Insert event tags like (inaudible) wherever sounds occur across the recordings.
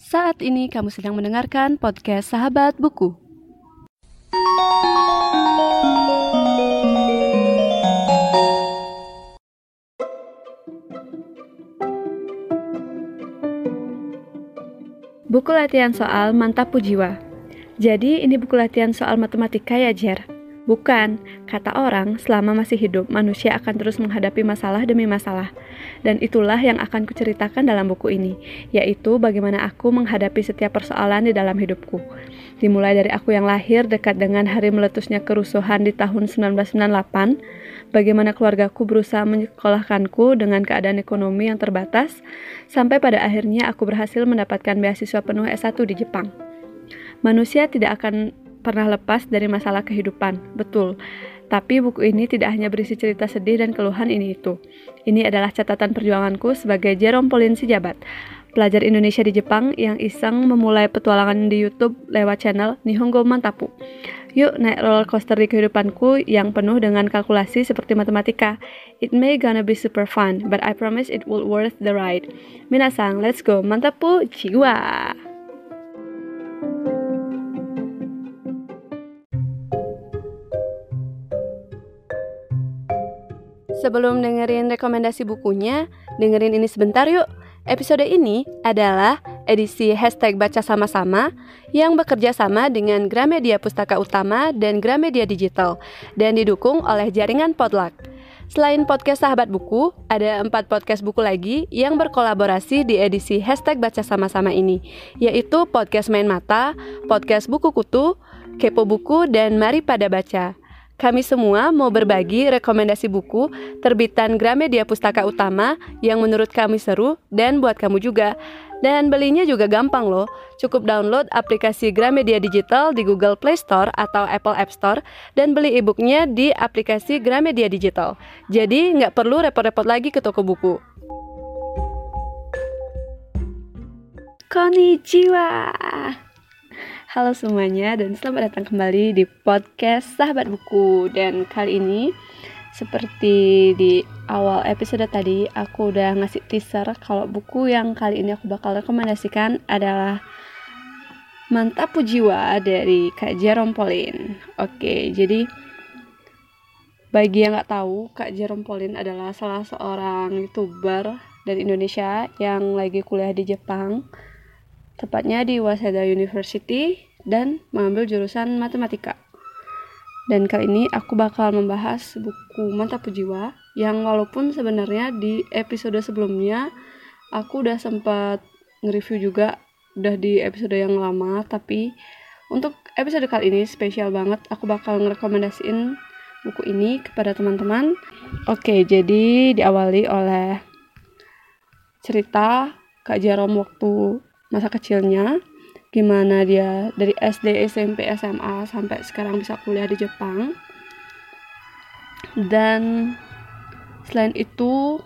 Saat ini kamu sedang mendengarkan podcast Sahabat Buku. Buku latihan soal mantap pujiwa. Jadi ini buku latihan soal matematika ya, Jer? Bukan, kata orang, selama masih hidup, manusia akan terus menghadapi masalah demi masalah. Dan itulah yang akan kuceritakan dalam buku ini, yaitu bagaimana aku menghadapi setiap persoalan di dalam hidupku. Dimulai dari aku yang lahir dekat dengan hari meletusnya kerusuhan di tahun 1998, bagaimana keluargaku berusaha menyekolahkanku dengan keadaan ekonomi yang terbatas, sampai pada akhirnya aku berhasil mendapatkan beasiswa penuh S1 di Jepang. Manusia tidak akan pernah lepas dari masalah kehidupan, betul. Tapi buku ini tidak hanya berisi cerita sedih dan keluhan ini itu. Ini adalah catatan perjuanganku sebagai Jerome Pauline Sijabat, pelajar Indonesia di Jepang yang iseng memulai petualangan di YouTube lewat channel Nihongo Mantapu. Yuk naik roller coaster di kehidupanku yang penuh dengan kalkulasi seperti matematika. It may gonna be super fun, but I promise it will worth the ride. Minasang, let's go. Mantapu, jiwa! Sebelum dengerin rekomendasi bukunya, dengerin ini sebentar yuk. Episode ini adalah edisi hashtag baca sama-sama yang bekerja sama dengan Gramedia Pustaka Utama dan Gramedia Digital dan didukung oleh jaringan Podluck. Selain podcast Sahabat Buku, ada empat podcast buku lagi yang berkolaborasi di edisi hashtag baca sama-sama ini, yaitu Podcast Main Mata, Podcast Buku Kutu, Kepo Buku, dan Mari Pada Baca. Kami semua mau berbagi rekomendasi buku terbitan Gramedia Pustaka Utama yang menurut kami seru dan buat kamu juga. Dan belinya juga gampang loh. Cukup download aplikasi Gramedia Digital di Google Play Store atau Apple App Store dan beli e-booknya di aplikasi Gramedia Digital. Jadi nggak perlu repot-repot lagi ke toko buku. Konnichiwa. Halo semuanya dan selamat datang kembali di podcast Sahabat Buku. Dan kali ini seperti di awal episode tadi aku udah ngasih teaser kalau buku yang kali ini aku bakal rekomendasikan adalah Mantap Jiwa dari Kak Jerome Pauline. Oke jadi bagi yang nggak tahu Kak Jerome Pauline adalah salah seorang youtuber dari Indonesia yang lagi kuliah di Jepang tepatnya di Waseda University dan mengambil jurusan matematika. Dan kali ini aku bakal membahas buku Mantap Jiwa yang walaupun sebenarnya di episode sebelumnya aku udah sempat nge-review juga udah di episode yang lama tapi untuk episode kali ini spesial banget aku bakal ngerekomendasiin buku ini kepada teman-teman. Oke, jadi diawali oleh cerita Kak Jarom waktu masa kecilnya gimana dia dari SD, SMP, SMA sampai sekarang bisa kuliah di Jepang dan selain itu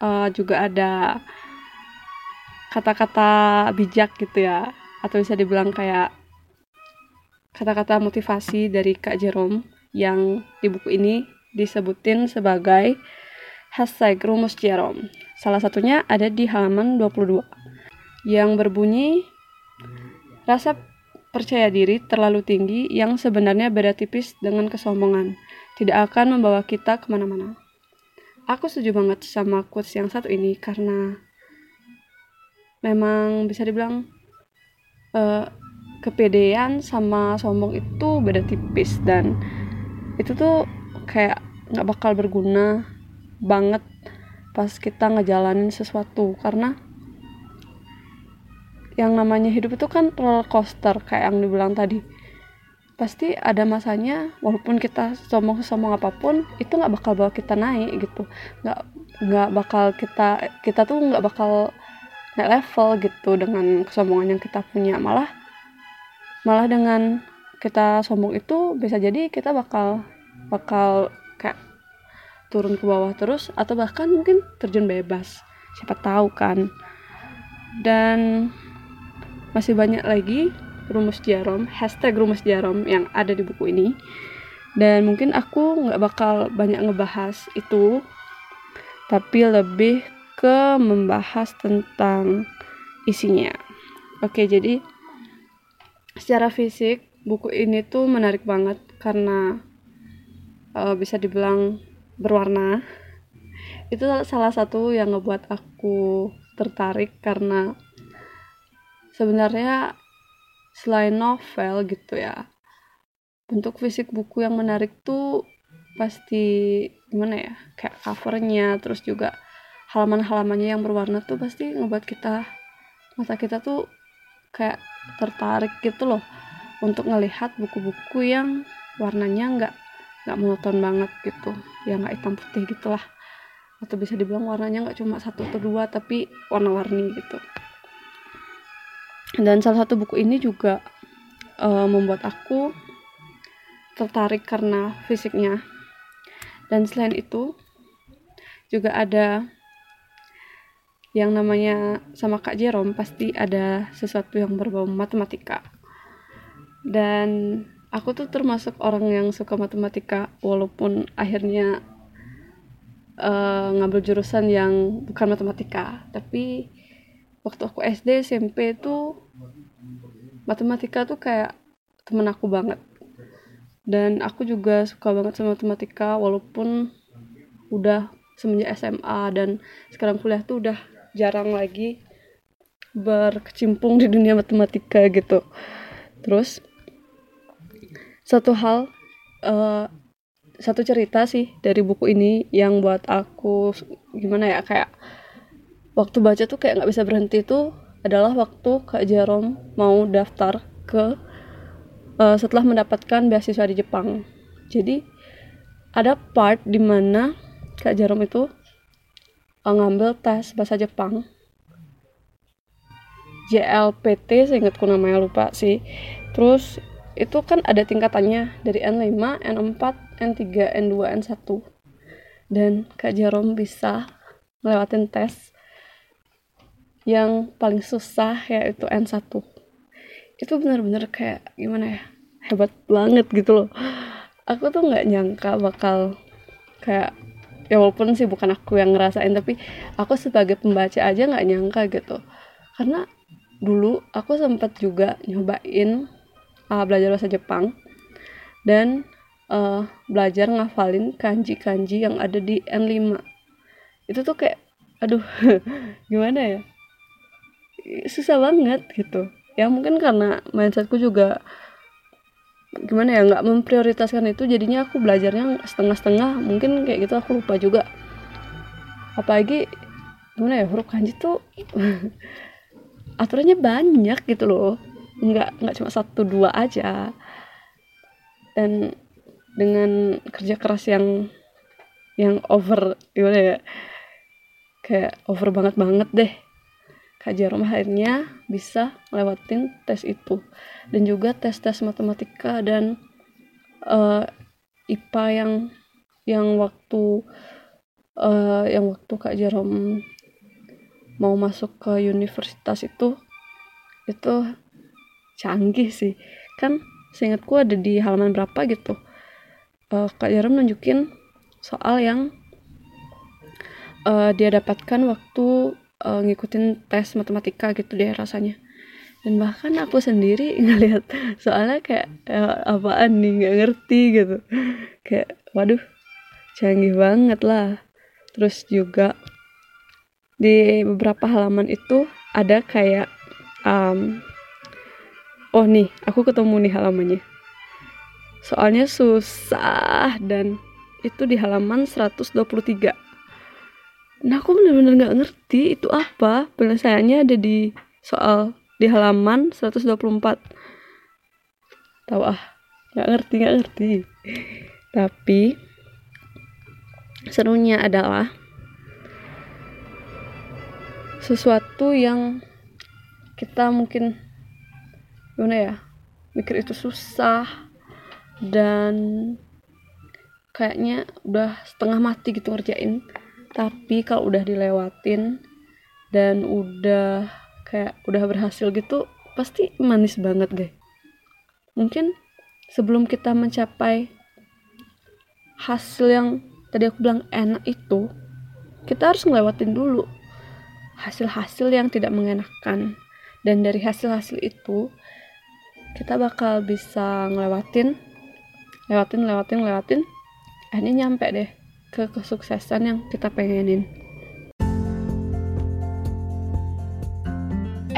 uh, juga ada kata-kata bijak gitu ya atau bisa dibilang kayak kata-kata motivasi dari Kak Jerome yang di buku ini disebutin sebagai hashtag rumus Jerome. Salah satunya ada di halaman 22 yang berbunyi rasa percaya diri terlalu tinggi yang sebenarnya beda tipis dengan kesombongan tidak akan membawa kita ke mana-mana. Aku setuju banget sama quotes yang satu ini karena memang bisa dibilang uh, kepedean sama sombong itu beda tipis dan itu tuh kayak nggak bakal berguna banget pas kita ngejalanin sesuatu karena yang namanya hidup itu kan roller coaster kayak yang dibilang tadi. Pasti ada masanya walaupun kita sombong sombong apa pun itu nggak bakal bawa kita naik gitu. Nggak nggak bakal kita kita tuh nggak bakal naik level gitu dengan kesombongan yang kita punya. Malah malah dengan kita sombong itu bisa jadi kita bakal bakal kayak turun ke bawah terus atau bahkan mungkin terjun bebas. Siapa tahu kan. Dan masih banyak lagi rumus jarom hashtag rumus jarom yang ada di buku ini. Dan mungkin aku nggak bakal banyak ngebahas itu tapi lebih ke membahas tentang isinya. Oke jadi secara fisik buku ini tuh menarik banget karena uh, bisa dibilang berwarna. Itu salah satu yang ngebuat aku tertarik karena sebenarnya selain novel gitu ya bentuk fisik buku yang menarik tuh pasti gimana ya kayak covernya terus juga halaman-halamannya yang berwarna tuh pasti ngebuat kita mata kita tuh kayak tertarik gitu loh untuk ngelihat buku-buku yang warnanya nggak nggak monoton banget gitu ya nggak hitam putih gitulah. Atau bisa dibilang warnanya nggak cuma satu atau dua tapi warna-warni gitu dan salah satu buku ini juga uh, membuat aku tertarik karena fisiknya. Dan selain itu juga ada yang namanya sama Kak Jerome pasti ada sesuatu yang berbau matematika. Dan aku tuh termasuk orang yang suka matematika walaupun akhirnya uh, ngambil jurusan yang bukan matematika. Tapi waktu aku SD SMP tuh matematika tuh kayak temen aku banget. Dan aku juga suka banget sama matematika walaupun udah semenjak SMA dan sekarang kuliah tuh udah jarang lagi berkecimpung di dunia matematika gitu. Terus satu hal uh, satu cerita sih dari buku ini yang buat aku gimana ya kayak waktu baca tuh kayak nggak bisa berhenti tuh adalah waktu Kak Jerome mau daftar ke uh, setelah mendapatkan beasiswa di Jepang. Jadi ada part di mana Kak Jerome itu uh, ngambil tes bahasa Jepang. JLPT seingatku namanya lupa sih. Terus itu kan ada tingkatannya dari N5, N4, N3, N2, N1 dan Kak Jerome bisa ngelewatin tes yang paling susah yaitu N1 itu benar-benar kayak gimana ya hebat banget gitu loh. Aku tuh nggak nyangka bakal kayak ya walaupun sih bukan aku yang ngerasain tapi aku sebagai pembaca aja nggak nyangka gitu. Karena dulu aku sempat juga nyobain uh, belajar bahasa Jepang dan uh, belajar ngafalin kanji-kanji yang ada di N5 itu tuh kayak aduh (laughs) gimana ya susah banget gitu. Ya mungkin karena mindsetku juga gimana ya nggak memprioritaskan itu jadinya aku belajarnya setengah-setengah mungkin kayak gitu aku lupa juga. Apalagi gimana ya huruf kanji tuh (laughs) aturannya banyak gitu loh. Nggak nggak cuma satu dua aja. Dan dengan kerja keras yang yang over gimana ya kayak over banget banget deh Kak Jarum akhirnya bisa lewatin tes itu. Dan juga tes-tes matematika dan uh, eh, IPA yang yang waktu uh, yang waktu Kak Jarum mau masuk ke universitas itu itu canggih sih. Kan seingatku ada di halaman berapa gitu. Uh, Kak Jarum nunjukin soal yang uh, dia dapatkan waktu uh, ngikutin tes matematika gitu deh rasanya. Dan bahkan aku sendiri (laughs) ngelihat soalnya kayak uh, apaan nih nggak ngerti gitu. Kayak waduh canggih banget lah. Terus juga di beberapa halaman itu ada kayak um, oh nih aku ketemu nih halamannya. Soalnya susah dan itu di halaman 123 nah aku bener-bener nggak ngerti itu apa. Penyelesaiannya ada di soal di halaman 124 tahu ah nggak ngerti nggak ngerti. Tapi serunya adalah sesuatu yang kita mungkin gimana ya mikir itu susah dan kayaknya udah setengah mati gitu ngerjain tapi kalau udah dilewatin dan udah kayak udah berhasil gitu pasti manis banget deh. Mungkin sebelum kita mencapai hasil yang tadi aku bilang enak itu kita harus ngelewatin dulu hasil-hasil yang tidak mengenakan. Dan dari hasil-hasil itu kita bakal bisa ngelewatin lewatin lewatin lewatin akhirnya nyampe deh ke kesuksesan yang kita pengenin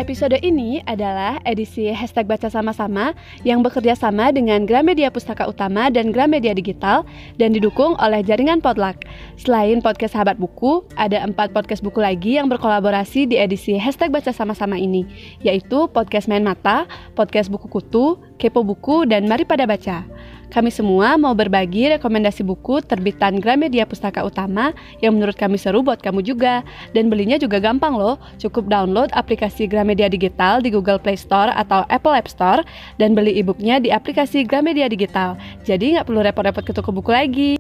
Episode ini adalah edisi hashtag baca sama-sama yang bekerja sama dengan Gramedia Pustaka Utama dan Gramedia Digital dan didukung oleh jaringan Podluck. Selain podcast Sahabat Buku, ada empat podcast buku lagi yang berkolaborasi di edisi hashtag baca sama-sama ini, yaitu podcast Main Mata, podcast Buku Kutu, Kepo Buku, dan Mari Pada Baca. Kami semua mau berbagi rekomendasi buku terbitan Gramedia Pustaka Utama yang menurut kami seru buat kamu juga. Dan belinya juga gampang loh, cukup download aplikasi Gramedia Digital di Google Play Store atau Apple App Store dan beli e-booknya di aplikasi Gramedia Digital. Jadi nggak perlu repot-repot ke toko buku lagi.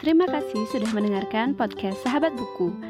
Terima kasih sudah mendengarkan podcast Sahabat Buku.